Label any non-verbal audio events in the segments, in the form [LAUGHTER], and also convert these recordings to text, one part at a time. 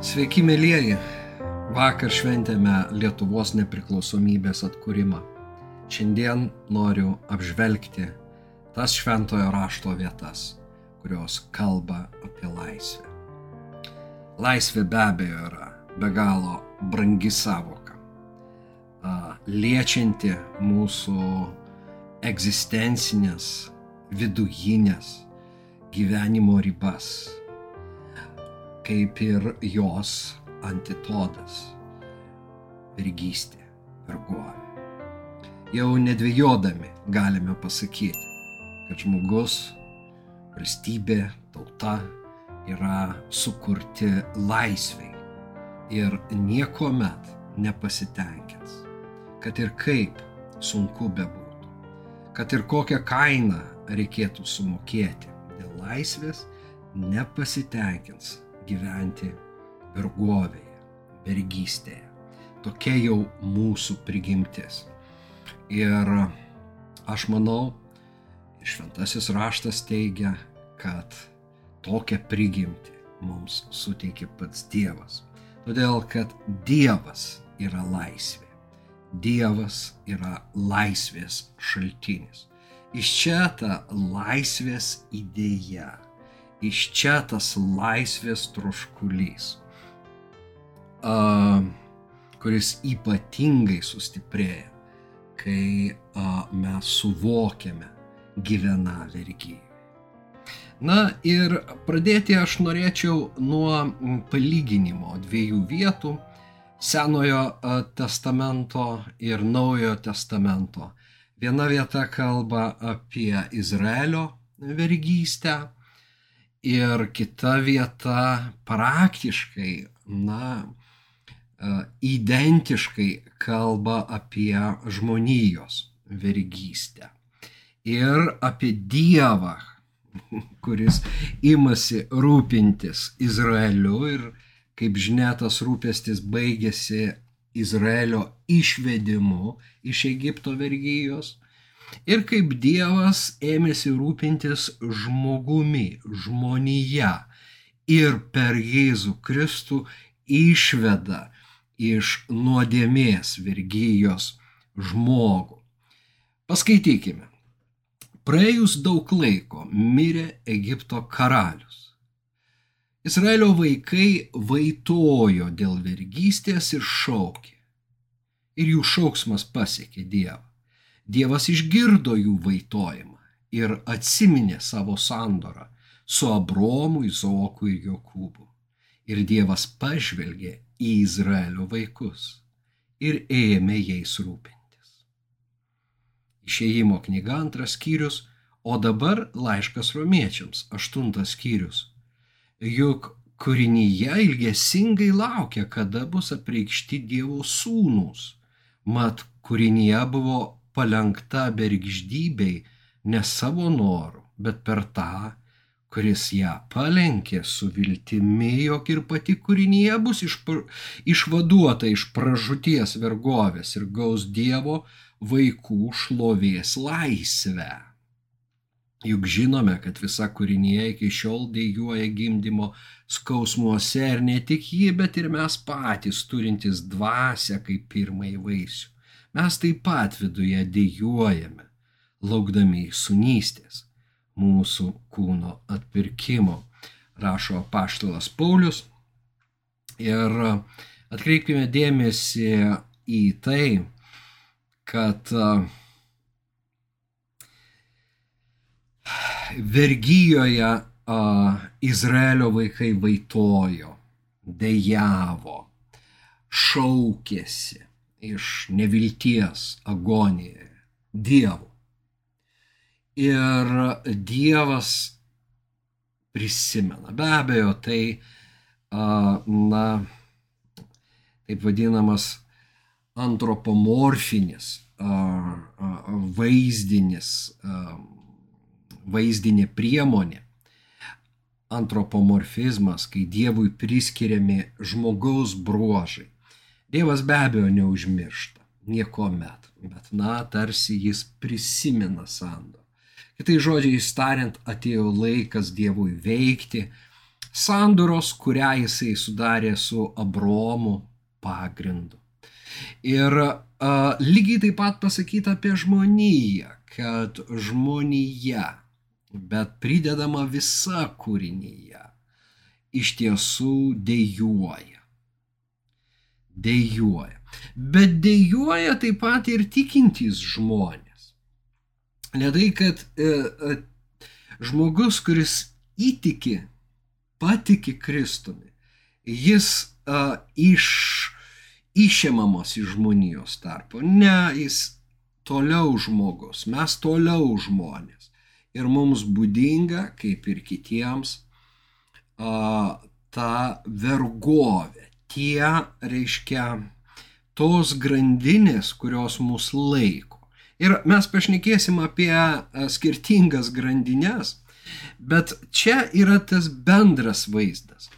Sveiki, mėlyjeji. Vakar šventėme Lietuvos nepriklausomybės atkūrimą. Šiandien noriu apžvelgti tas šventojo rašto vietas, kurios kalba apie laisvę. Laisvė be abejo yra be galo brangi savoka, liečianti mūsų egzistencinės, vidujinės gyvenimo ribas kaip ir jos antitodas - vergystė, vergovė. Jau nedvėjodami galime pasakyti, kad žmogus, valstybė, tauta yra sukurti laisviai ir nieko met nepasitenkins, kad ir kaip sunku bebūtų, kad ir kokią kainą reikėtų sumokėti dėl laisvės, nepasitenkins gyventi vergovėje, vergystėje. Tokia jau mūsų prigimtis. Ir aš manau, šventasis raštas teigia, kad tokią prigimtį mums suteikė pats Dievas. Todėl, kad Dievas yra laisvė. Dievas yra laisvės šaltinis. Iš čia ta laisvės idėja iš čia tas laisvės troškulys, uh, kuris ypatingai sustiprėja, kai uh, mes suvokiame gyveną vergyją. Na ir pradėti aš norėčiau nuo palyginimo dviejų vietų - Senojo testamento ir Naujojo testamento. Viena vieta kalba apie Izraelio vergystę, ir kita vieta praktiškai, na, e, identiškai kalba apie žmonijos vergystę ir apie Dievą, [LAUGHS] kuris imasi rūpintis Izraeliu ir, kaip žinia, tas rūpestis baigėsi Izraelio išvedimu iš Egipto vergyjos ir kaip Dievas ėmėsi rūpintis žmogumi, žmonija ir per Jėzų Kristų išveda iš nuodėmės vergyjos žmogų. Paskaitykime. Praėjus daug laiko mirė Egipto karalius. Izraelio vaikai vaitojo dėl vergystės ir šaukė. Ir jų šauksmas pasiekė Dievą. Dievas išgirdo jų vaitojimą ir atsiminė savo sandorą su Abromu, Izoku ir Jokūbu. Ir Dievas pažvelgė į Izraelio vaikus ir ėmė jais rūpintis. Išėjimo knyga antras skyrius, o dabar laiškas romiečiams aštuntas skyrius. Juk kūrinyje ilgesingai laukia, kada bus apreikšti Dievo sūnūs. Mat kūrinyje buvo palenkta bergždybei ne savo noru, bet per tą, kuris ją palenkė su viltimi, jog ir pati kūrinyje bus išpra, išvaduota iš pražūties vergovės ir gaus Dievo vaikų šlovės laisvę. Juk žinome, kad visa kūrinėje iki šiol dėjuoja gimdymo skausmuose ir ne tik jį, bet ir mes patys turintys dvasę kaip pirmąjį vaisių mes taip pat viduje dėjuojame, laukdami sunystės, mūsų kūno atpirkimo, rašo paštalas Paulius. Ir atkreipkime dėmesį į tai, kad vergyjoje Izraelio vaikai vaitojo, dejavo, šaukėsi, iš nevilties agonijoje Dievu. Ir Dievas prisimena. Be abejo, tai, na, taip vadinamas antropomorfinis, vaizdinis, vaizdinė priemonė. Antropomorfizmas, kai Dievui priskiriami žmogaus bruožai Dievas be abejo neužmiršta, nieko met, bet na, tarsi jis prisimena sandorą. Kitai žodžiai tariant, atėjo laikas Dievui veikti, sandoros, kurią jisai sudarė su Abromu pagrindu. Ir a, lygiai taip pat pasakyta apie žmoniją, kad žmonija, bet pridedama visa kūrinyje, iš tiesų dėjuoja. Dėjuoja. Bet dėjuoja taip pat ir tikintys žmonės. Ne tai, kad e, e, žmogus, kuris įtiki, patiki Kristumi, jis e, iš išėmamos iš žmonijos tarpo. Ne, jis toliau žmogus, mes toliau žmonės. Ir mums būdinga, kaip ir kitiems, ta vergovė. Tie, reiškia, tos grandinės, kurios mus laiko. Ir mes pašnekėsim apie skirtingas grandinės, bet čia yra tas bendras vaizdas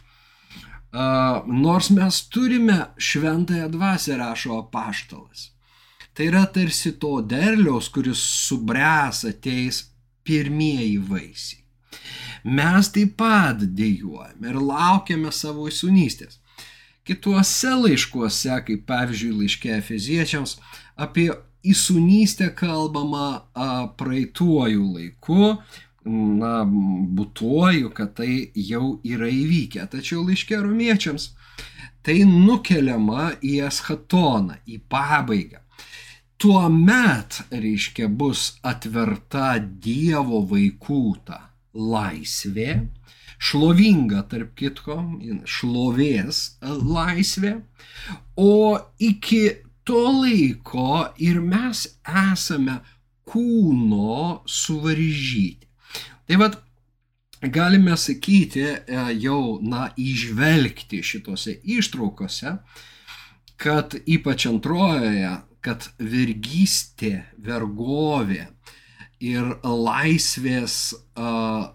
nors mes turime šventąją dvasę, rašo apaštalas. Tai yra tarsi to derliaus, kuris subręs ateis pirmieji vaisiai. Mes taip pat dėjuojame ir laukiame savo įsunystės. Kituose laiškuose, kaip pavyzdžiui laiške Efeziečiams, apie įsunystę kalbama a, praeituoju laiku, na, būtuoju, kad tai jau yra įvykę. Tačiau laiškė romiečiams tai nukeliama į eschatoną, į pabaigą. Tuomet, reiškia, bus atverta Dievo vaikų ta laisvė, šlovinga, tarp kitko, šlovės laisvė, o iki to laiko ir mes esame kūno suvaržyti. Tai vad, galime sakyti, e, jau, na, išvelgti šitose ištraukose, kad ypač antrojoje, kad vergystė, vergovė ir laisvės a,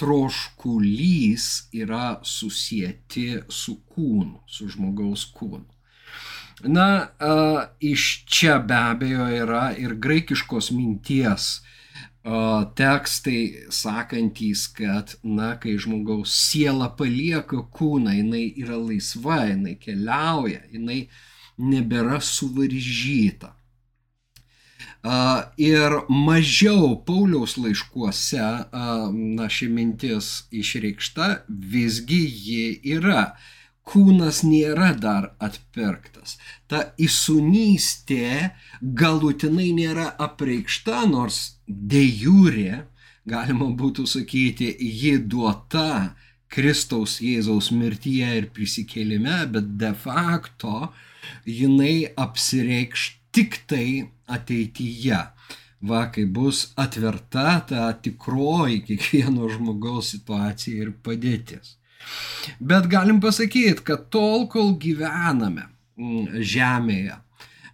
troškulys yra susijęti su kūnu, su žmogaus kūnu. Na, iš čia be abejo yra ir graikiškos minties tekstai sakantys, kad, na, kai žmogaus siela palieka kūną, jinai yra laisva, jinai keliauja, jinai nebėra suvaržyta. Ir mažiau Pauliaus laiškuose, na, ši mintis išreikšta, visgi ji yra kūnas nėra dar atpirktas. Ta įsunystė galutinai nėra apreikšta, nors dejūrė, galima būtų sakyti, ji duota Kristaus Jėzaus mirtyje ir prisikėlime, bet de facto jinai apsireikš tik tai ateityje. Va, kai bus atverta ta tikroji kiekvieno žmogaus situacija ir padėtis. Bet galim pasakyti, kad tol, kol gyvename mm, žemėje,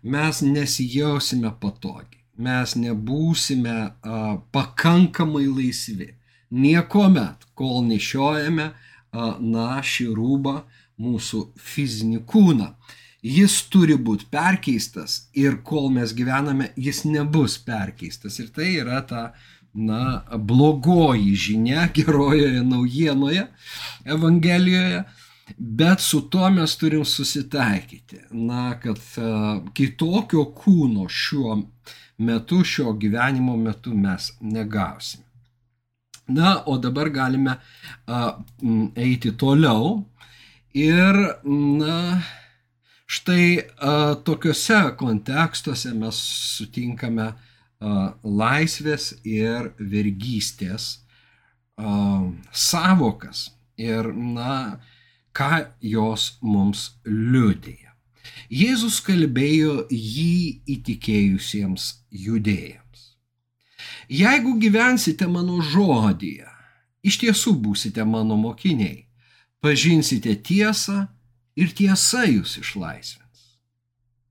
mes nesijausime patogiai, mes nebūsime a, pakankamai laisvi. Niekuomet, kol nešiojame a, na šį rūbą mūsų fizinį kūną. Jis turi būti perkeistas ir kol mes gyvename, jis nebus perkeistas. Ir tai yra ta na, blogoji žinia [LAUGHS] gerojoje naujienoje, Evangelijoje, bet su tuo mes turim susitaikyti. Na, kad uh, kitokio kūno šiuo metu, šio gyvenimo metu mes negausime. Na, o dabar galime uh, eiti toliau ir, na, štai uh, tokiuose kontekstuose mes sutinkame uh, laisvės ir vergystės savokas ir, na, ką jos mums liudėja. Jėzus kalbėjo jį įtikėjusiems judėjams. Jeigu gyvensite mano žodyje, iš tiesų būsite mano mokiniai, pažinsite tiesą ir tiesa jūs išlaisvės.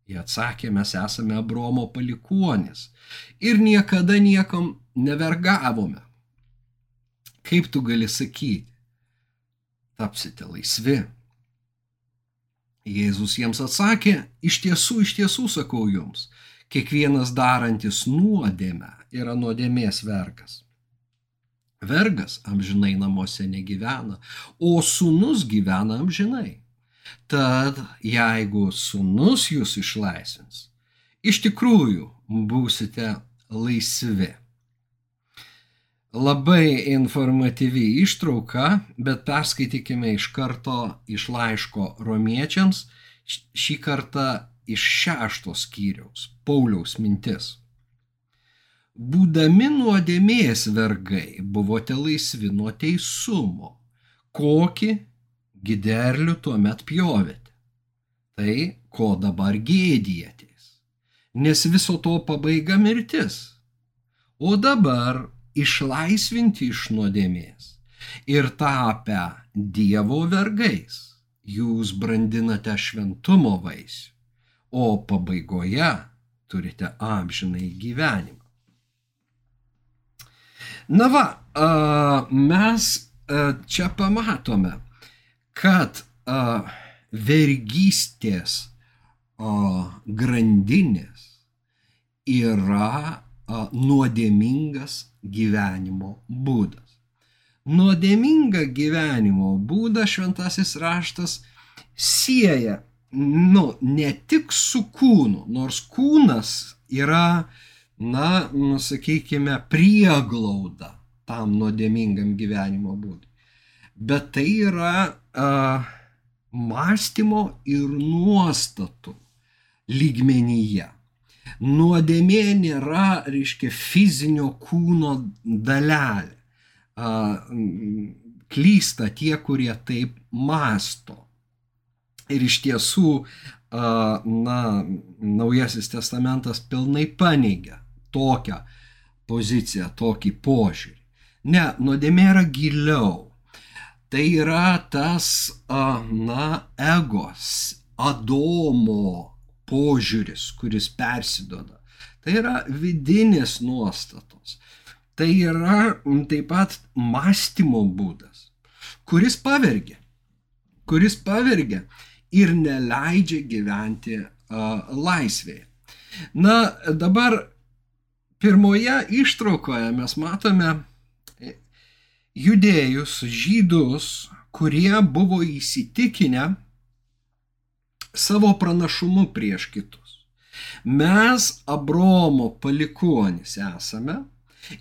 Jie atsakė, mes esame Abromo palikuonis ir niekada niekam nevergavome. Kaip tu gali sakyti, tapsite laisvi? Jėzus jiems atsakė, iš tiesų, iš tiesų sakau jums, kiekvienas darantis nuodėmę yra nuodėmės vergas. Vergas amžinai namuose negyvena, o sunus gyvena amžinai. Tad jeigu sunus jūs išlaisvins, iš tikrųjų būsite laisvi. Labai informatyvi ištrauka, bet perskaitykime iš karto iš laiško romiečiams, šį kartą iš šešto skyriaus, Pauliaus mintis. Būdami nuodėmės vergai, buvote laisvi nuo teisumo, kokį giderlių tuomet pjovėte. Tai, ko dabar gėdijatės, nes viso to pabaiga mirtis. O dabar išlaisvinti iš nuodėmės ir tapę Dievo vergais, jūs brandinate šventumo vaisių, o pabaigoje turite amžinai gyvenimą. Na va, mes čia pamatome, kad vergystės grandinės yra nuodėmingas gyvenimo būdas. Nuodėmingą gyvenimo būdą šventasis raštas sieja, nu, ne tik su kūnu, nors kūnas yra, na, nu, sakykime, prieglauda tam nuodėmingam gyvenimo būdui. Bet tai yra mąstymo ir nuostatų lygmenyje. Nuodėmė nėra, reiškia, fizinio kūno dalelė. Klysta tie, kurie taip masto. Ir iš tiesų, na, Naujasis testamentas pilnai paneigia tokią poziciją, tokį požiūrį. Ne, nuodėmė yra giliau. Tai yra tas, na, egos, Adomo požiūris, kuris persidoda. Tai yra vidinės nuostatos. Tai yra taip pat mąstymo būdas, kuris pavergia, kuris pavergia ir neleidžia gyventi uh, laisvėje. Na, dabar pirmoje ištraukoje mes matome judėjus, žydus, kurie buvo įsitikinę, savo pranašumu prieš kitus. Mes Abromo palikuonis esame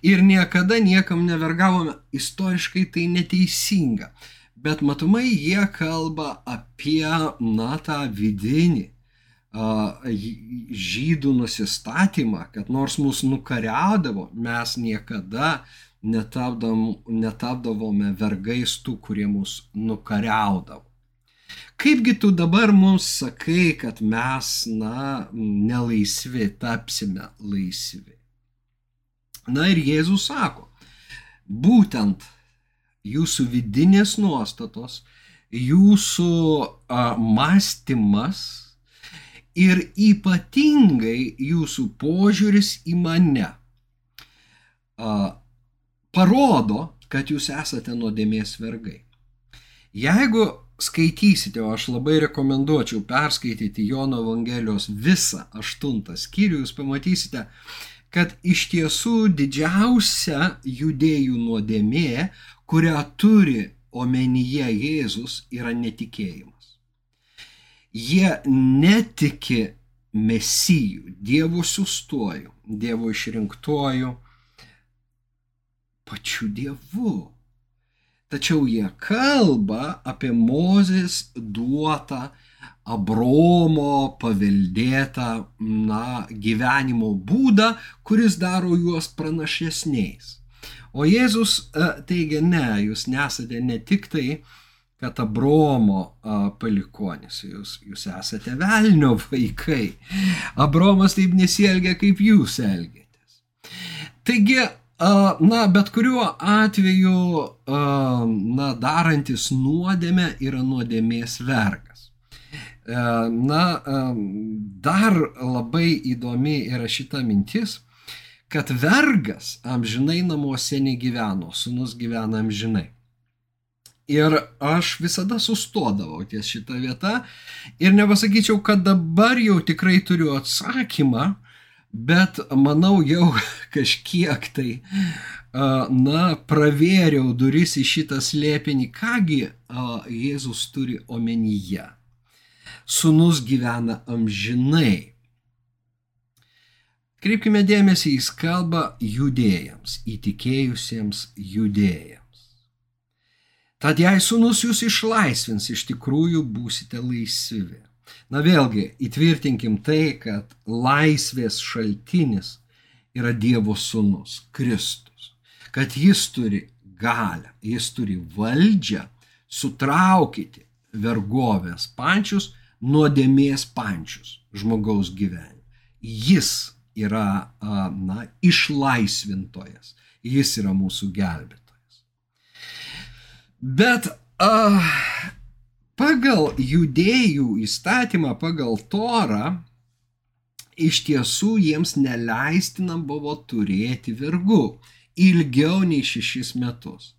ir niekada niekam nevergavome. Istoriškai tai neteisinga. Bet matomai jie kalba apie, na, tą vidinį žydų nusistatymą, kad nors mus nukariaudavo, mes niekada netapdom, netapdavome vergais tų, kurie mus nukariaudavo. Kaipgi tu dabar mums sakai, kad mes, na, nelaisvi, tapsime laisvi? Na ir Jėzus sako, būtent jūsų vidinės nuostatos, jūsų a, mąstymas ir ypatingai jūsų požiūris į mane a, parodo, kad jūs esate nuodėmės vergai. Jeigu skaitysite, o aš labai rekomenduočiau perskaityti Jono Evangelijos visą aštuntą skyrių, jūs pamatysite, kad iš tiesų didžiausia judėjų nuodėmė, kurią turi omenyje Jėzus, yra netikėjimas. Jie netiki mesijų, Dievo siustuoju, Dievo išrinktuoju, pačiu Dievu tačiau jie kalba apie Mozės duotą Abromo paveldėtą na, gyvenimo būdą, kuris daro juos pranašesniais. O Jėzus e, teigia, ne, jūs nesate ne tik tai, kad Abromo palikonis, jūs, jūs esate velnio vaikai. Abromas taip nesielgia, kaip jūs elgėtės. Taigi Na, bet kuriuo atveju, na, darantis nuodėmę yra nuodėmės vergas. Na, dar labai įdomi yra šita mintis, kad vergas amžinai namuose negyveno, sunus gyvena amžinai. Ir aš visada sustodavau ties šitą vietą ir nepasakyčiau, kad dabar jau tikrai turiu atsakymą, bet manau jau [LAUGHS] kažkiek tai na, pravėriau duris į šitą slėpinį, kągi Jėzus turi omenyje. Sūnus gyvena amžinai. Kreipkime dėmesį, jis kalba judėjams, įtikėjusiems judėjams. Tad jei sunus jūs išlaisvins, iš tikrųjų būsite laisvi. Na vėlgi, įtvirtinkim tai, kad laisvės šaltinis yra Dievo sunus, Kristus. Kad jis turi galę, jis turi valdžią sutraukyti vergovės pančius, nuodėmės pančius žmogaus gyvenime. Jis yra, na, išlaisvintojas. Jis yra mūsų gelbėtojas. Bet a, pagal judėjų įstatymą, pagal torą, iš tiesų jiems neleistina buvo turėti vergų ilgiau nei šešis metus.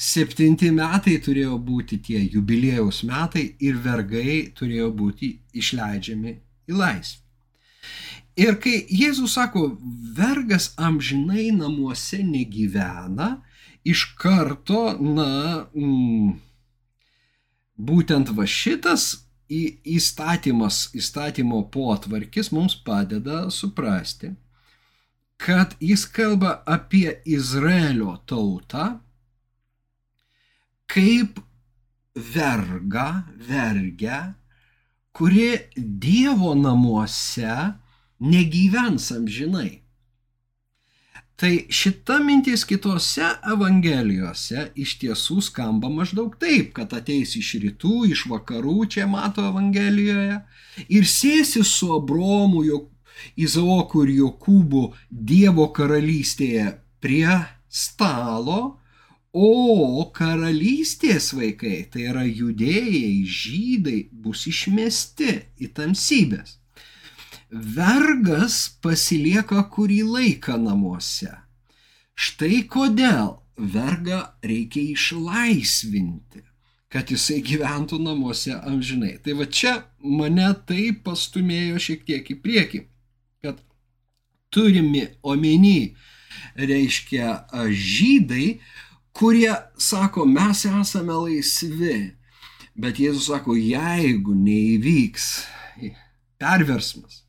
Septinti metai turėjo būti tie jubilėjaus metai ir vergai turėjo būti išleidžiami į laisvę. Ir kai Jėzus sako, vergas amžinai namuose negyvena, iš karto, na, mm, būtent va šitas įstatymas, įstatymo potvarkis mums padeda suprasti, kad jis kalba apie Izraelio tautą kaip vergą, vergę, kuri Dievo namuose negyvens amžinai. Tai šita mintis kitose evangelijose iš tiesų skamba maždaug taip, kad ateis iš rytų, iš vakarų, čia mato evangelijoje, ir sėsi su Abromu, Izaoku ir Jokūbu Dievo karalystėje prie stalo, o karalystės vaikai, tai yra judėjai, žydai, bus išmesti į tamsybės vergas pasilieka kurį laiką namuose. Štai kodėl vergą reikia išlaisvinti, kad jisai gyventų namuose amžinai. Tai va čia mane tai pastumėjo šiek tiek į priekį, kad turimi omeny, reiškia, žydai, kurie sako, mes esame laisvi, bet Jėzus sako, jeigu neįvyks perversmas,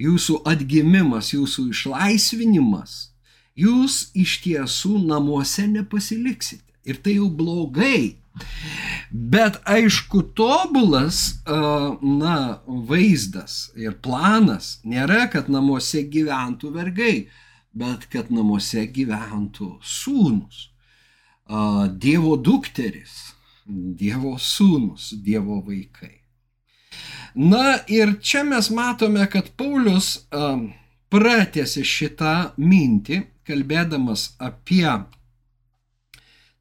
jūsų atgimimas, jūsų išlaisvinimas, jūs iš tiesų namuose nepasiliksite. Ir tai jau blogai. Bet aišku, tobulas na, vaizdas ir planas nėra, kad namuose gyventų vergai, bet kad namuose gyventų sūnus, Dievo dukteris, Dievo sūnus, Dievo vaikai. Na ir čia mes matome, kad Paulius um, pratėsi šitą mintį, kalbėdamas apie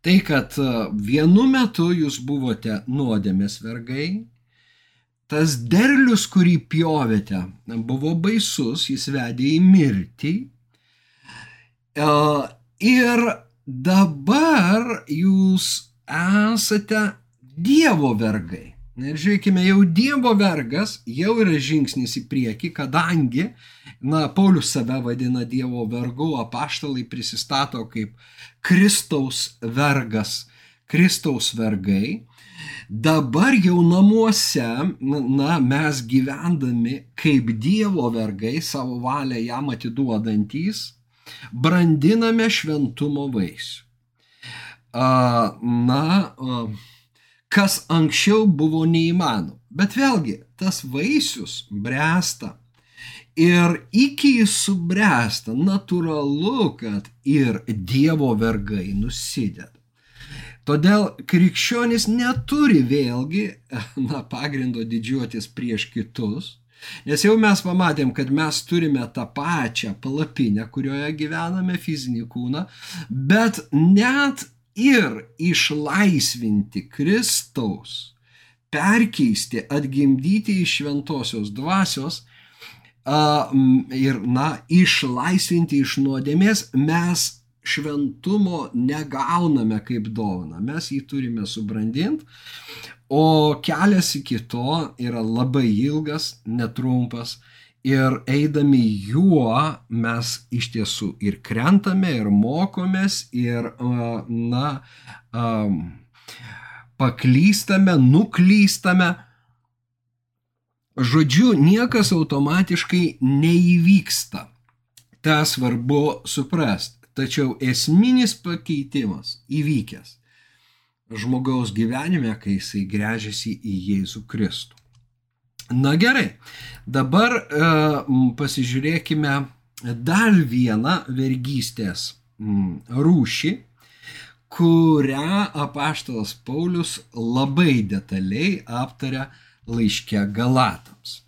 tai, kad vienu metu jūs buvote nuodėmės vergai, tas derlius, kurį pjovėte, buvo baisus, jis vedė į mirtį. Ir dabar jūs esate Dievo vergai. Ir žiūrėkime, jau Dievo vergas jau yra žingsnis į priekį, kadangi, na, Paulius save vadina Dievo vergu, apaštalai prisistato kaip Kristaus vergas, Kristaus vergai. Dabar jau namuose, na, mes gyvendami kaip Dievo vergai, savo valią jam atiduodantys, brandiname šventumo vaisių. Na, kas anksčiau buvo neįmanoma. Bet vėlgi, tas vaisius bręsta. Ir iki jis subręsta, natūralu, kad ir Dievo vergai nusideda. Todėl krikščionis neturi vėlgi [LAUGHS] na, pagrindo didžiuotis prieš kitus, nes jau mes pamatėm, kad mes turime tą pačią palapinę, kurioje gyvename fizinį kūną, bet net ir išlaisvinti Kristaus, perkeisti, atgimdyti iš šventosios dvasios ir, na, išlaisvinti iš nuodėmės, mes šventumo negauname kaip dovana, mes jį turime subrandinti, o kelias iki to yra labai ilgas, netrumpas Ir eidami juo mes iš tiesų ir krentame, ir mokomės, ir, na, paklystame, nuklystame. Žodžiu, niekas automatiškai neįvyksta. Ta svarbu suprasti. Tačiau esminis pakeitimas įvykęs žmogaus gyvenime, kai jisai grežiasi į Jėzų Kristų. Na gerai, dabar e, pasižiūrėkime dar vieną vergystės m, rūšį, kurią apaštalas Paulius labai detaliai aptaria laiške Galatams.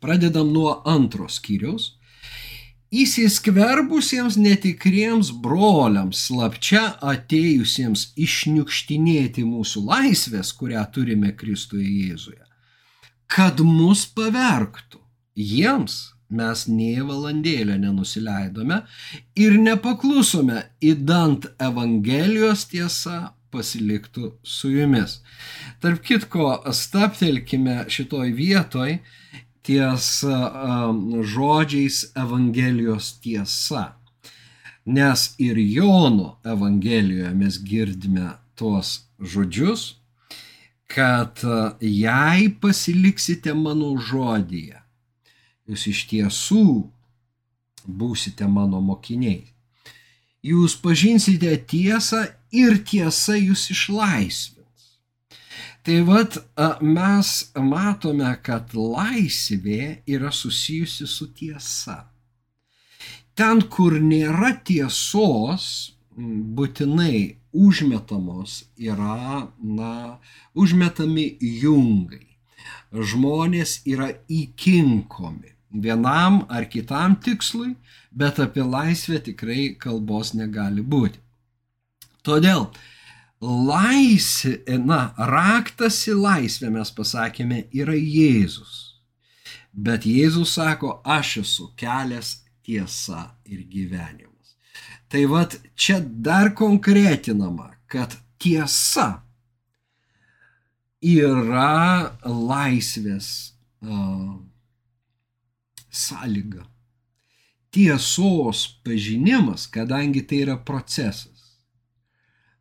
Pradedam nuo antros skyriaus. Įsiskverbusiems netikriems broliams, slapčia atėjusiems išniukštinėti mūsų laisvės, kurią turime Kristuje Jėzuje, kad mus pavergtų. Jiems mes nie valandėlę nenusileidome ir nepaklusome, įdant Evangelijos tiesa pasiliktų su jumis. Tarp kitko, staptelkime šitoj vietoj ties žodžiais Evangelijos tiesa. Nes ir Jono Evangelijoje mes girdime tuos žodžius, kad jei pasiliksite mano žodyje, jūs iš tiesų būsite mano mokiniai. Jūs pažinsite tiesą ir tiesa jūs išlaisvins. Tai vad mes matome, kad laisvė yra susijusi su tiesa. Ten, kur nėra tiesos, būtinai užmetamos yra, na, užmetami jungai. Žmonės yra įkinkomi vienam ar kitam tikslui, bet apie laisvę tikrai kalbos negali būti. Todėl laisvė, na, raktas į laisvę mes pasakėme yra Jėzus. Bet Jėzus sako, aš esu kelias, tiesa ir gyvenimas. Tai vad čia dar konkretinama, kad tiesa yra laisvės uh, sąlyga. Tiesos pažinimas, kadangi tai yra procesas,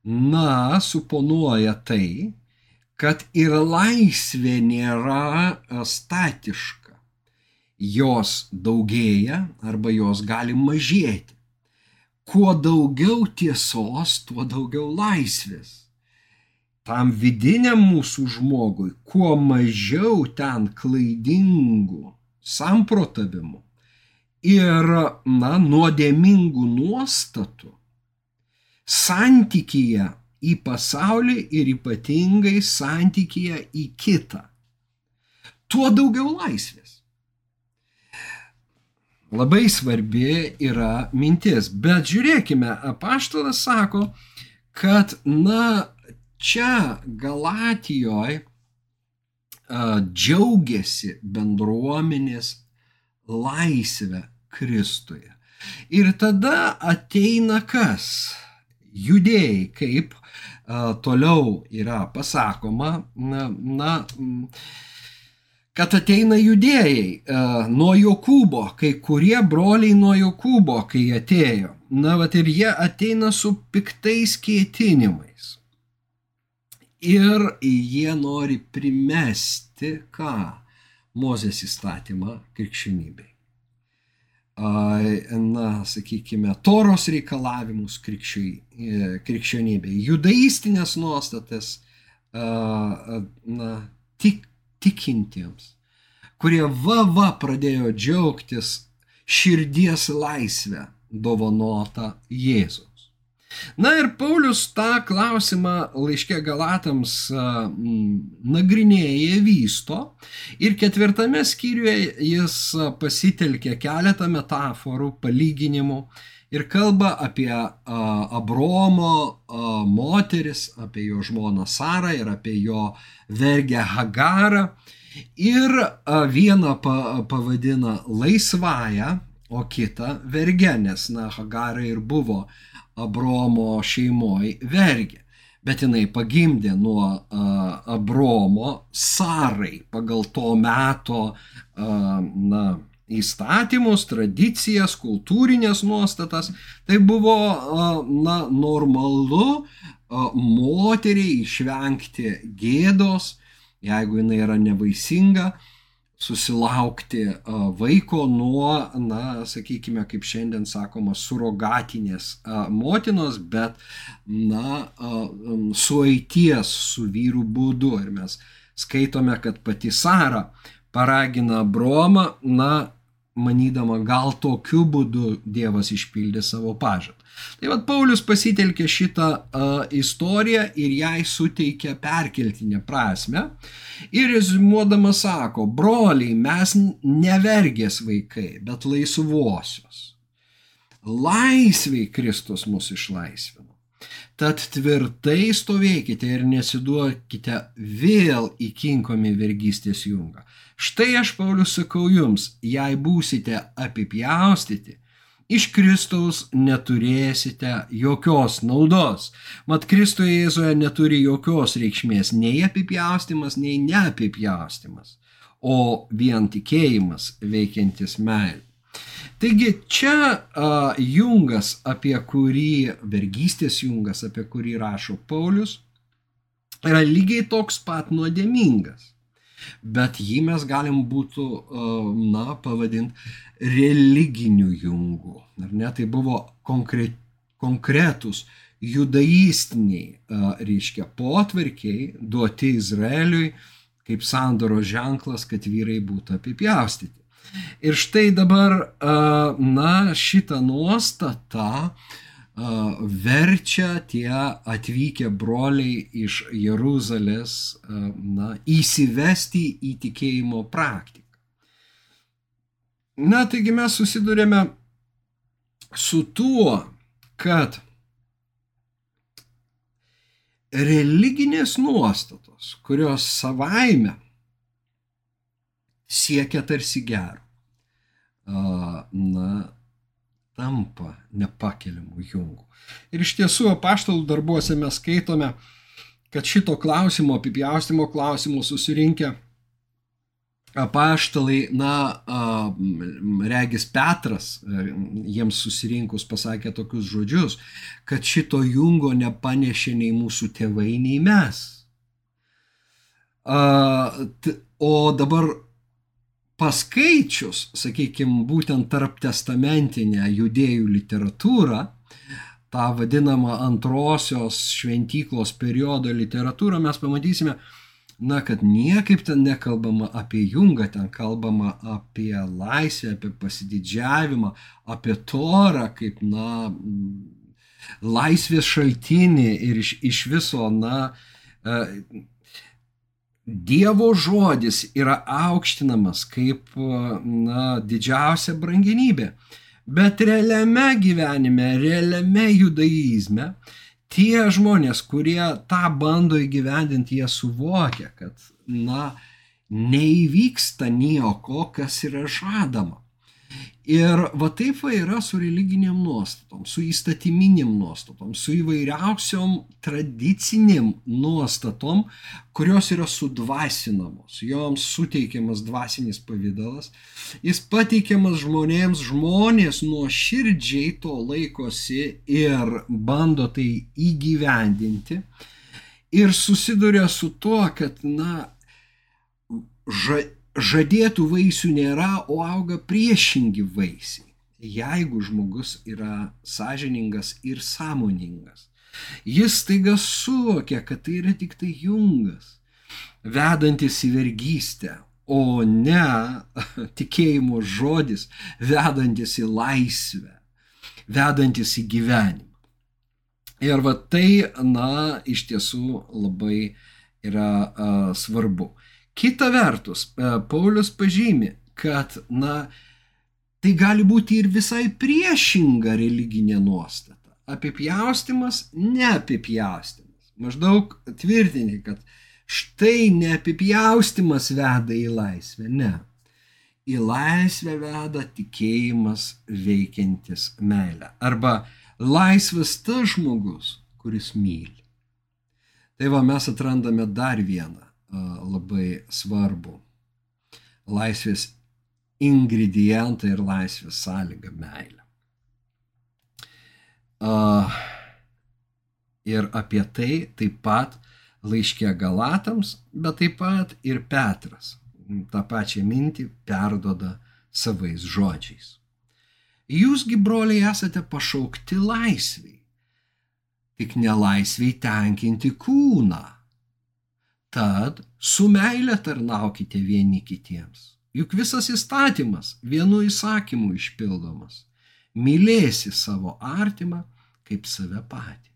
na, suponuoja tai, kad ir laisvė nėra statiška. Jos daugėja arba jos gali mažėti. Kuo daugiau tiesos, tuo daugiau laisvės. Tam vidiniam mūsų žmogui, kuo mažiau ten klaidingų samprotavimų ir, na, nuodėmingų nuostatų santykyje į pasaulį ir ypatingai santykyje į kitą. Tuo daugiau laisvės. Labai svarbi yra mintis. Bet žiūrėkime, apaštalas sako, kad, na, čia Galatijoje džiaugiasi bendruomenės laisvę Kristuje. Ir tada ateina kas? Judėjai, kaip a, toliau yra pasakoma, na, na, kad ateina judėjai a, nuo Jokūbo, kai kurie broliai nuo Jokūbo, kai atėjo. Na, va ir jie ateina su piktais kėtinimais. Ir jie nori primesti ką? Mozės įstatymą krikščionybei. Na, sakykime, toros reikalavimus e, krikščionybei, judaistinės nuostatas, na, tik, tikintiems, kurie va va pradėjo džiaugtis širdies laisvę dovanota Jėzų. Na ir Paulius tą klausimą laiškė Galatams nagrinėja, vysto ir ketvirtame skyriuje jis pasitelkė keletą metaforų, palyginimų ir kalba apie Abromo moteris, apie jo žmoną Sarą ir apie jo vergę Hagarą. Ir vieną pavadina laisvąją, o kitą vergę, nes, na, Hagara ir buvo Abromo šeimoje vergė. bet jinai pagimdė nuo uh, Abromo Sarai pagal to meto uh, na, įstatymus, tradicijas, kultūrinės nuostatas. Tai buvo na, normalu moteriai išvengti gėdos, jeigu jinai yra nevaisinga, susilaukti vaiko nuo, na, sakykime, kaip šiandien sakoma, surogatinės motinos, bet, na, suaities su vyru būdu. Ir mes skaitome, kad pati Sara paragina Bromą, na, manydama, gal tokiu būdu Dievas išpildė savo pažadą. Tai vad Paulius pasitelkė šitą uh, istoriją ir jai suteikė perkeltinę prasme. Ir rezumuodamas sako, broliai, mes nevergės vaikai, bet laisvosios. Laisviai Kristus mus išlaisvino. Tad tvirtai stovėkite ir nesiduokite vėl įkinkomi vergystės jungą. Štai aš, Paulius, sakau jums, jei būsite apipjaustyti, iš Kristaus neturėsite jokios naudos. Mat Kristuje Jėzuje neturi jokios reikšmės nei apipjaustimas, nei neapipjaustimas, o vien tikėjimas veikiantis meilė. Taigi čia a, jungas, apie kurį, vergystės jungas, apie kurį rašo Paulius, yra lygiai toks pat nuodėmingas bet jį mes galim būtų, na, pavadinti religiniu jungu. Ar ne? Tai buvo konkre, konkretus judaistiniai, reiškia, potvarkiai duoti Izraeliui kaip sandoro ženklas, kad vyrai būtų apipjaustyti. Ir štai dabar, na, šitą nuostatą verčia tie atvykę broliai iš Jeruzalės na, įsivesti į tikėjimo praktiką. Na, taigi mes susidurėme su tuo, kad religinės nuostatos, kurios savaime siekia tarsi gero, na, tampa nepakeliamų jungų. Ir iš tiesų apaštalų darbuose mes skaitome, kad šito klausimo, apipjaustimo klausimo susirinkę apaštalai, na, regis Petras, jiems susirinkus pasakė tokius žodžius, kad šito jungo nepanešė nei mūsų tėvai, nei mes. O dabar paskaičius, sakykime, būtent tarp testamentinę judėjų literatūrą, tą vadinamą antrosios šventyklos periodo literatūrą, mes pamatysime, na, kad niekaip ten nekalbama apie jungą, ten kalbama apie laisvę, apie pasididžiavimą, apie torą kaip, na, laisvės šaltinį ir iš, iš viso, na, Dievo žodis yra aukštinamas kaip na, didžiausia brangenybė. Bet realiame gyvenime, realiame judaizme, tie žmonės, kurie tą bando įgyvendinti, jie suvokia, kad, na, neįvyksta nieko, kas yra žadama. Ir va taip va yra su religiniam nuostatom, su įstatyminiam nuostatom, su įvairiausiom tradiciniam nuostatom, kurios yra sudvasinamos, joms suteikiamas dvasinis pavydalas, jis pateikiamas žmonėms, žmonės nuo širdžiai to laikosi ir bando tai įgyvendinti. Ir susiduria su tuo, kad, na, ža, žadėtų vaisių nėra, o auga priešingi vaisiai. Jeigu žmogus yra sąžiningas ir sąmoningas, jis taiga suvokia, kad tai yra tik tai jungas, vedantis į vergystę, o ne [LAUGHS] tikėjimo žodis, vedantis į laisvę, vedantis į gyvenimą. Ir va tai, na, iš tiesų labai yra uh, svarbu. Kita vertus, e, Paulius pažymi, kad, na, tai gali būti ir visai priešinga religinė nuostata. Apipjaustimas, neapipjaustimas. Maždaug tvirtini, kad štai neapipjaustimas veda į laisvę. Ne. Į laisvę veda tikėjimas veikiantis meilę. Arba laisvas tas žmogus, kuris myli. Tai va mes atrandame dar vieną labai svarbų laisvės ingredientą ir laisvės sąlygą meilę. Ir apie tai taip pat laiškė Galatams, bet taip pat ir Petras tą pačią mintį perdoda savais žodžiais. Jūsgi, broliai, esate pašaukti laisviai, tik nelaisviai tenkinti kūną. Tad su meile tarnaukite vieni kitiems. Juk visas įstatymas vienu įsakymu išpildomas. Mylėsi savo artimą kaip save patį.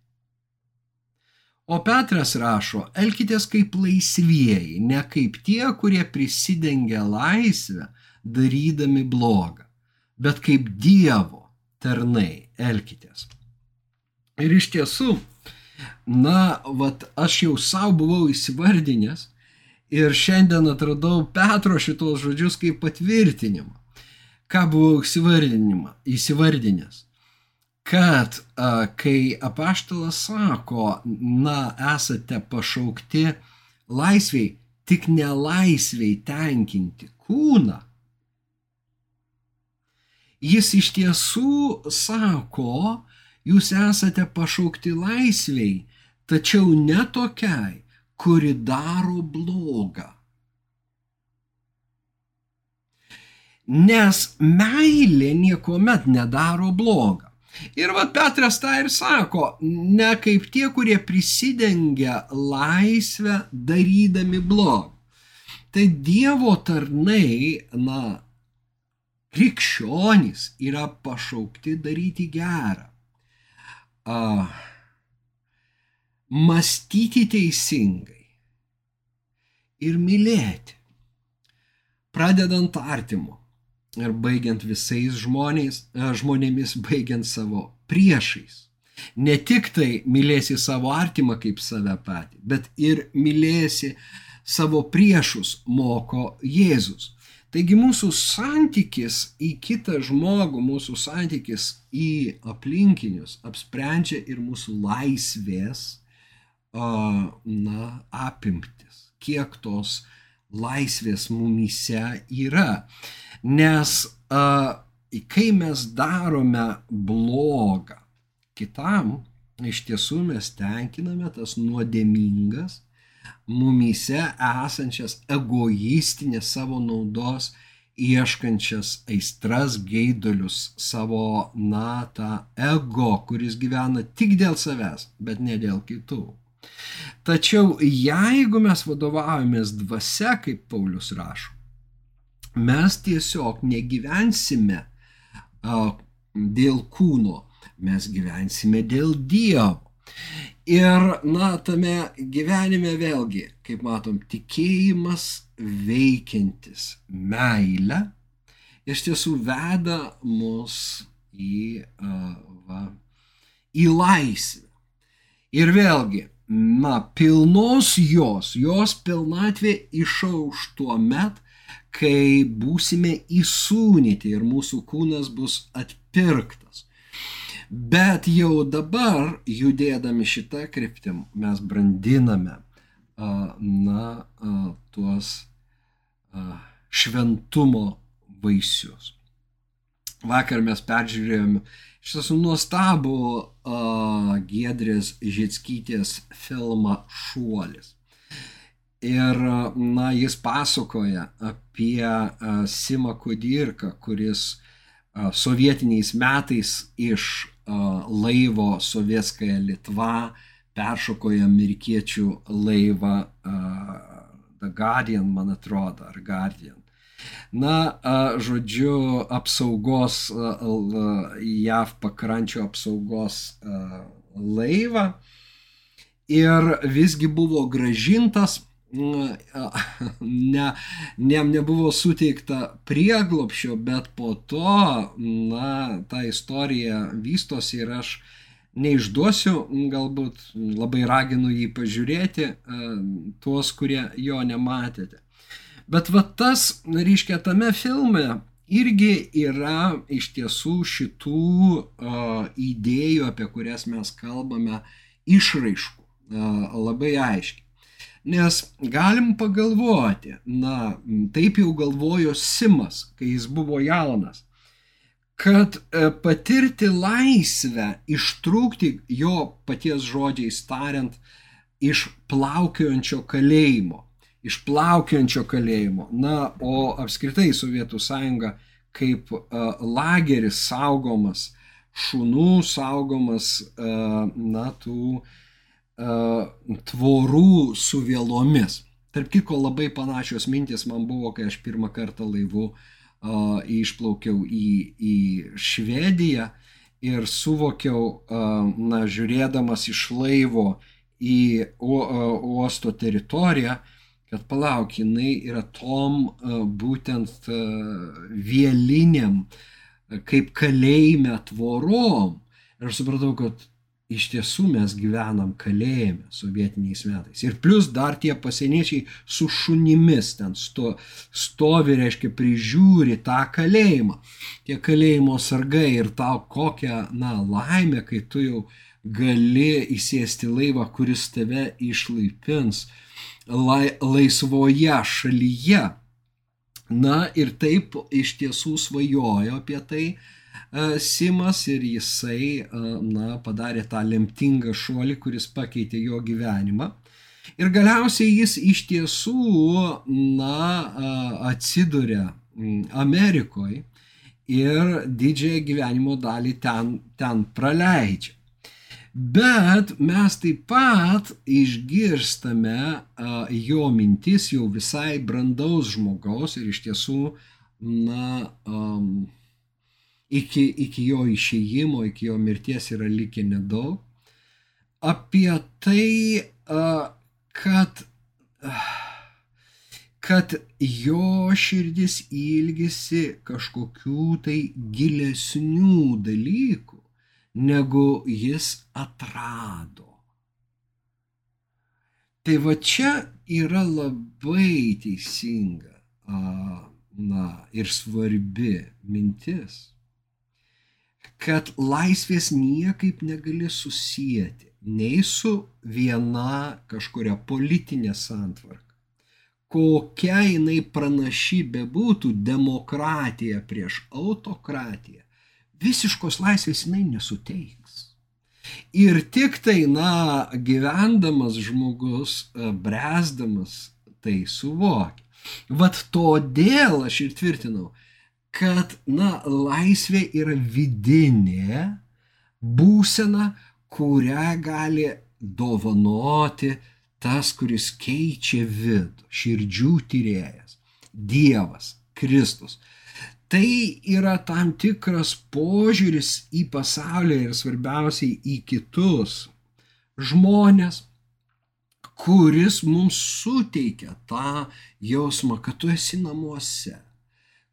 O Petras rašo, elkitės kaip laisvieji, ne kaip tie, kurie prisidengia laisvę, darydami blogą, bet kaip Dievo tarnai elkitės. Ir iš tiesų, na, vat aš jau savo buvau įsivardinęs ir šiandien atradau Petro šitos žodžius kaip patvirtinimą. Ką buvau įsivardinęs? kad a, kai apaštalas sako, na, esate pašaukti laisviai, tik nelaisviai tenkinti kūną, jis iš tiesų sako, jūs esate pašaukti laisviai, tačiau ne tokiai, kuri daro blogą. Nes meilė niekuomet nedaro blogą. Ir vad Petras tą ir sako, ne kaip tie, kurie prisidengia laisvę darydami blogą. Tai Dievo tarnai, na, krikščionys yra pašaukti daryti gerą. A, mąstyti teisingai ir mylėti. Pradedant artimu ir baigiant visais žmonės, žmonėmis, baigiant savo priešais. Ne tik tai mylėsi savo artimą kaip save patį, bet ir mylėsi savo priešus, moko Jėzus. Taigi mūsų santykis į kitą žmogų, mūsų santykis į aplinkinius apsprendžia ir mūsų laisvės na, apimtis, kiek tos laisvės mumyse yra. Nes kai mes darome blogą kitam, iš tiesų mes tenkiname tas nuodėmingas, mumyse esančias egoistinės savo naudos ieškančias aistras, geidulius, savo, na, tą ego, kuris gyvena tik dėl savęs, bet ne dėl kitų. Tačiau jeigu mes vadovaujamės dvasia, kaip Paulius rašo, mes tiesiog negyvensime a, dėl kūno, mes gyvensime dėl Dievo. Ir, na, tame gyvenime vėlgi, kaip matom, tikėjimas veikiantis meilę iš tiesų veda mus į, uh, va, į laisvę. Ir vėlgi, na, pilnos jos, jos pilnatvė išauš tuo met, kai būsime įsūnyti ir mūsų kūnas bus atpirktas. Bet jau dabar, judėdami šitą kryptim, mes brandiname na, tuos šventumo vaisius. Vakar mes peržiūrėjome iš tiesų nuostabų Giedrės Žitskytės filmą Šuolis. Ir, na, jis pasakoja apie Simą Kudirką, kuris sovietiniais metais iš laivo Sovietskaja Litva peršoko į amerikiečių laivą The Guardian, man atrodo, ar Guardian. Na, žodžiu, apsaugos, JAV pakrančio apsaugos laivą ir visgi buvo gražintas ne, ne, nebuvo suteikta prieglopšio, bet po to, na, ta istorija vystosi ir aš neišduosiu, galbūt labai raginu jį pažiūrėti, tuos, kurie jo nematėte. Bet va tas, reiškia, tame filme irgi yra iš tiesų šitų uh, idėjų, apie kurias mes kalbame, išraiškų. labai aiškiai. Nes galim pagalvoti, na, taip jau galvojo Simas, kai jis buvo jaunas, kad e, patirti laisvę, ištrūkti jo paties žodžiais tariant, iš plaukiojančio kalėjimo, iš plaukiojančio kalėjimo. Na, o apskritai Sovietų sąjunga kaip uh, lageris saugomas, šunų saugomas, uh, na, tų uh, tvorų su vėlomis. Tarp kitko labai panašios mintis man buvo, kai aš pirmą kartą laivu uh, išplaukiau į, į Švediją ir suvokiau, uh, na, žiūrėdamas iš laivo į uosto teritoriją, kad palauk, jinai yra tom būtent vėliniam, kaip kalėjime tvorom. Ir aš supratau, kad iš tiesų mes gyvenam kalėjime sovietiniais metais. Ir plus dar tie pasieniečiai su šunimis ten sto, stovi, reiškia, prižiūri tą kalėjimą. Tie kalėjimo sargai ir tau kokią, na, laimę, kai tu jau gali įsėsti laivą, kuris tave išlaipins lai, laisvoje šalyje. Na ir taip iš tiesų svajojo apie tai uh, Simas ir jisai, uh, na, padarė tą lemtingą šuolį, kuris pakeitė jo gyvenimą. Ir galiausiai jis iš tiesų, na, uh, atsiduria Amerikoje ir didžiąją gyvenimo dalį ten, ten praleidžia. Bet mes taip pat išgirstame jo mintis jau visai brandaus žmogaus ir iš tiesų, na, um, iki, iki jo išėjimo, iki jo mirties yra likę nedaug, apie tai, kad, kad jo širdis ilgisi kažkokių tai gilesnių dalykų negu jis atrado. Tai va čia yra labai teisinga na, ir svarbi mintis, kad laisvės niekaip negali susijęti nei su viena kažkuria politinė santvarka. Kokia jinai pranaši bebūtų demokratija prieš autokratiją, visiškos laisvės jinai nesuteiks. Ir tik tai, na, gyvendamas žmogus, e, bręsdamas, tai suvokia. Vat todėl aš ir tvirtinau, kad, na, laisvė yra vidinė būsena, kurią gali dovanoti tas, kuris keičia vidų, širdžių tyrėjas, Dievas, Kristus. Tai yra tam tikras požiūris į pasaulį ir svarbiausiai į kitus žmonės, kuris mums suteikia tą jausmą, kad tu esi namuose,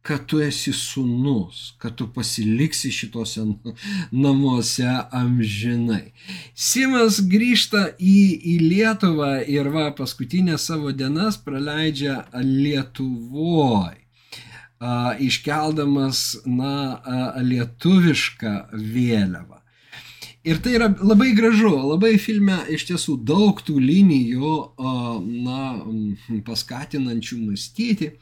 kad tu esi sunus, kad tu pasiliksi šitose namuose amžinai. Simas grįžta į, į Lietuvą ir va paskutinę savo dienas praleidžia Lietuvoje iškeldamas, na, lietuvišką vėliavą. Ir tai yra labai gražu, labai filme iš tiesų daug tų linijų, na, paskatinančių mąstyti,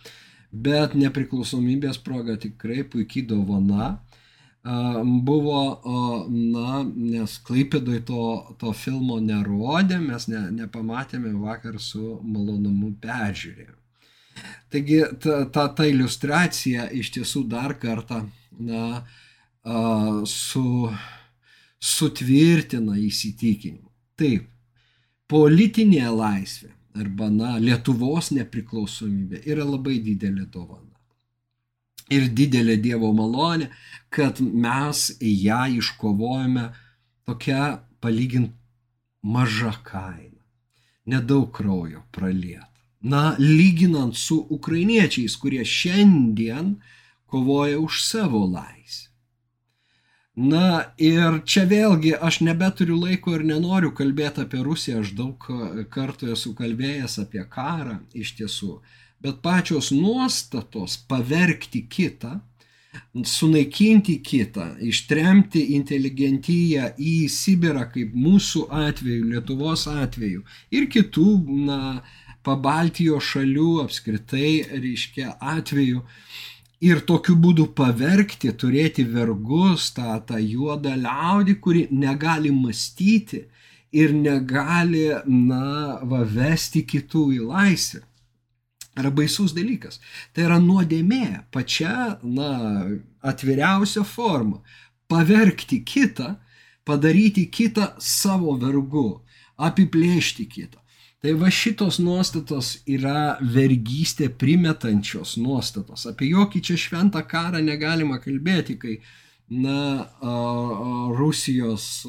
bet nepriklausomybės proga tikrai puikiai dovana buvo, na, nes Klaipėdoj to, to filmo nerodė, mes ne, nepamatėme vakar su malonumu peržiūrėjome. Taigi ta, ta, ta iliustracija iš tiesų dar kartą na, su, sutvirtina įsitikinimą. Taip, politinė laisvė arba na, Lietuvos nepriklausomybė yra labai didelė dovana. Ir didelė Dievo malonė, kad mes ją iškovojame tokia palygint maža kaina. Nedaug kraujo pralieta na, lyginant su ukrainiečiais, kurie šiandien kovoja už savo laisvę. Na ir čia vėlgi aš nebeturiu laiko ir nenoriu kalbėti apie Rusiją, aš daug kartų esu kalbėjęs apie karą iš tiesų, bet pačios nuostatos pavergti kitą sunaikinti kitą, ištremti inteligentiją į Sibirą, kaip mūsų atveju, Lietuvos atveju ir kitų, na, pabaltijo šalių apskritai, reiškia, atveju. Ir tokiu būdu pavergti, turėti vergus, tą, tą juodą liaudį, kuri negali mąstyti ir negali, na, va, vesti kitų į laisvę. Yra baisus dalykas. Tai yra nuodėmė, pačia, na, atviriausia forma. Pavergti kitą, padaryti kitą savo vergu, apiplėšti kitą. Tai va šitos nuostatos yra vergystė primetančios nuostatos. Apie jokį čia šventą karą negalima kalbėti, kai na, Rusijos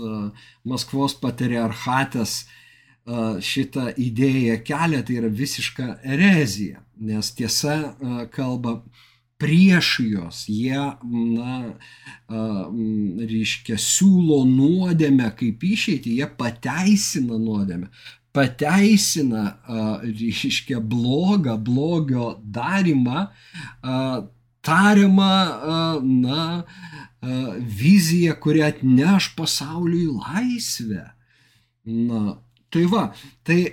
Maskvos patriarchatas šitą idėją kelia, tai yra visiška erezija, nes tiesa kalba prieš juos, jie, na, reiškia, siūlo nuodėmę kaip išeitį, jie pateisina nuodėmę pateisina, reiškia, blogą, blogio darimą, tariamą, na, viziją, kuri atneš pasauliui laisvę. Na, tai va, tai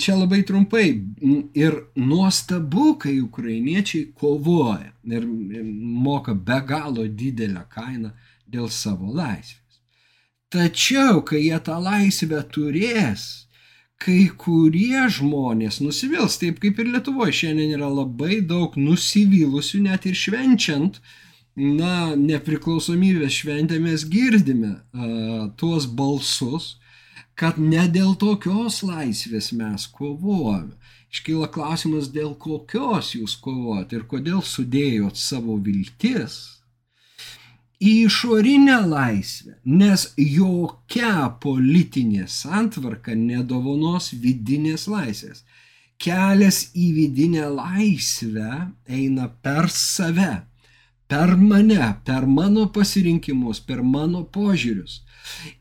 čia labai trumpai ir nuostabu, kai ukrainiečiai kovoja ir moka be galo didelę kainą dėl savo laisvės. Tačiau, kai jie tą laisvę turės, kai kurie žmonės nusivils, taip kaip ir Lietuvoje šiandien yra labai daug nusivylusių, net ir švenčiant, na, nepriklausomybės šventę mes girdime a, tuos balsus, kad ne dėl tokios laisvės mes kovojame. Iškyla klausimas, dėl kokios jūs kovojate ir kodėl sudėjot savo viltis išorinę laisvę, nes jokia politinė santvarka nedovanos vidinės laisvės. Kelias į vidinę laisvę eina per save, per mane, per mano pasirinkimus, per mano požiūrius.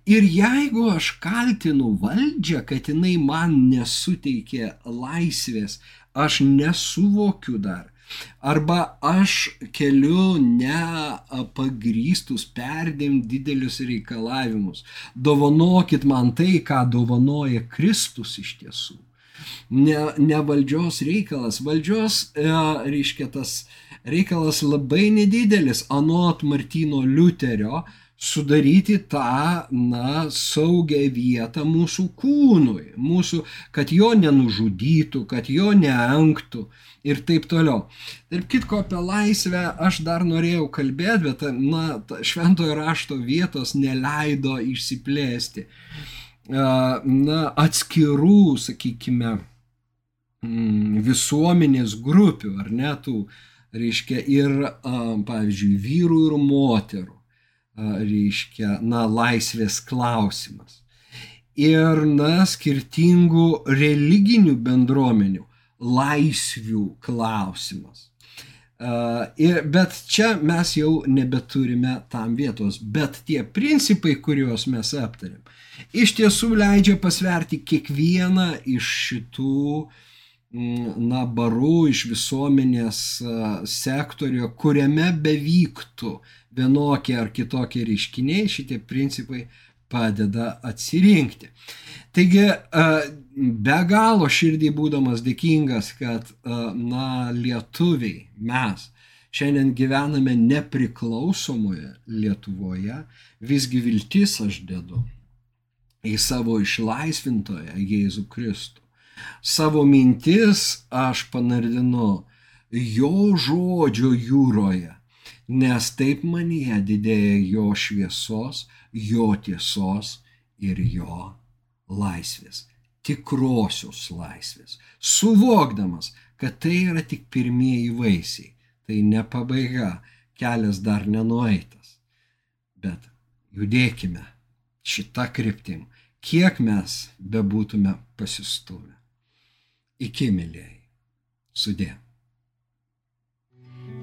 Ir jeigu aš kaltinu valdžią, kad jinai man nesuteikė laisvės, aš nesuvokiu dar, Arba aš keliu nepagrystus, perdėm didelius reikalavimus. Dovanokit man tai, ką dovanoja Kristus iš tiesų. Ne, ne valdžios reikalas. Valdžios, e, reiškia, tas reikalas labai nedidelis, anot Martino Liuterio, sudaryti tą, na, saugią vietą mūsų kūnui, mūsų, kad jo nenužudytų, kad jo neanktų ir taip toliau. Tarp kitko apie laisvę aš dar norėjau kalbėti, bet na, šventojo rašto vietos neleido išsiplėsti. Na, atskirų, sakykime, mm, visuomenės grupių, ar ne tų, reiškia, ir, pavyzdžiui, vyrų ir moterų, reiškia, na, laisvės klausimas. Ir, na, skirtingų religinių bendruomenių laisvių klausimas. Ir, bet čia mes jau nebeturime tam vietos, bet tie principai, kuriuos mes aptarėm, iš tiesų leidžia pasverti kiekvieną iš šitų mm, na, barų iš visuomenės sektorio, kuriame bevyktų vienokie ar kitokie reiškiniai, šitie principai padeda atsirinkti. Taigi, be galo širdį būdamas dėkingas, kad, na, lietuviai, mes šiandien gyvename nepriklausomoje Lietuvoje, visgi viltis aš dedu į savo išlaisvintoją Jėzų Kristų. Savo mintis aš panardinu jo žodžio jūroje, nes taip manyje didėja jo šviesos, jo tiesos ir jo laisvės, tikrosios laisvės, suvokdamas, kad tai yra tik pirmieji vaisiai, tai ne pabaiga, kelias dar nenueitas. Bet judėkime šitą kryptim, kiek mes bebūtume pasistumę. Iki mėlyjei, sudė.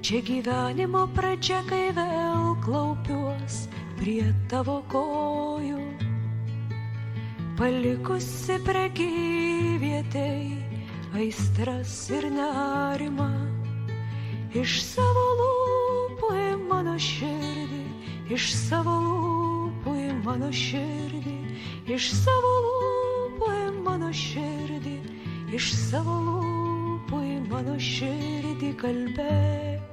Čia gyvenimo pradžia, kai vėl klaupiuos prie tavo kojų, palikusi prekyvietei aistras ir nerimą, iš savo lūpų mano širdį, iš savo lūpų į mano širdį, iš savo lūpų į mano širdį, iš savo lūpų į mano širdį kalbėk,